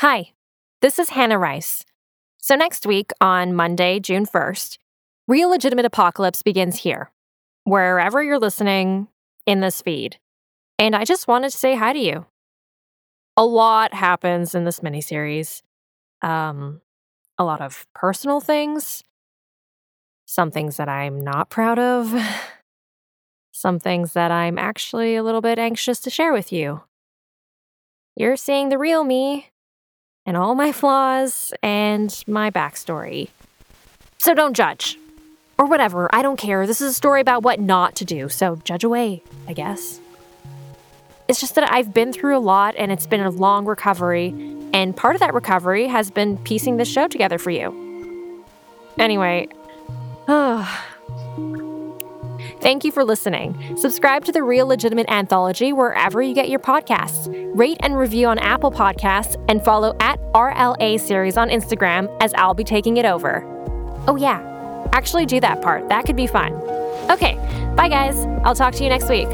Hi, this is Hannah Rice. So, next week on Monday, June 1st, Real Legitimate Apocalypse begins here, wherever you're listening in this feed. And I just wanted to say hi to you. A lot happens in this miniseries. Um, a lot of personal things, some things that I'm not proud of, some things that I'm actually a little bit anxious to share with you. You're seeing the real me, and all my flaws and my backstory. So don't judge. Or whatever, I don't care. This is a story about what not to do, so judge away, I guess. It's just that I've been through a lot and it's been a long recovery, and part of that recovery has been piecing this show together for you. Anyway, Thank you for listening. Subscribe to the Real Legitimate Anthology wherever you get your podcasts. Rate and review on Apple Podcasts and follow at RLA Series on Instagram as I'll be taking it over. Oh, yeah, actually do that part. That could be fun. Okay, bye guys. I'll talk to you next week.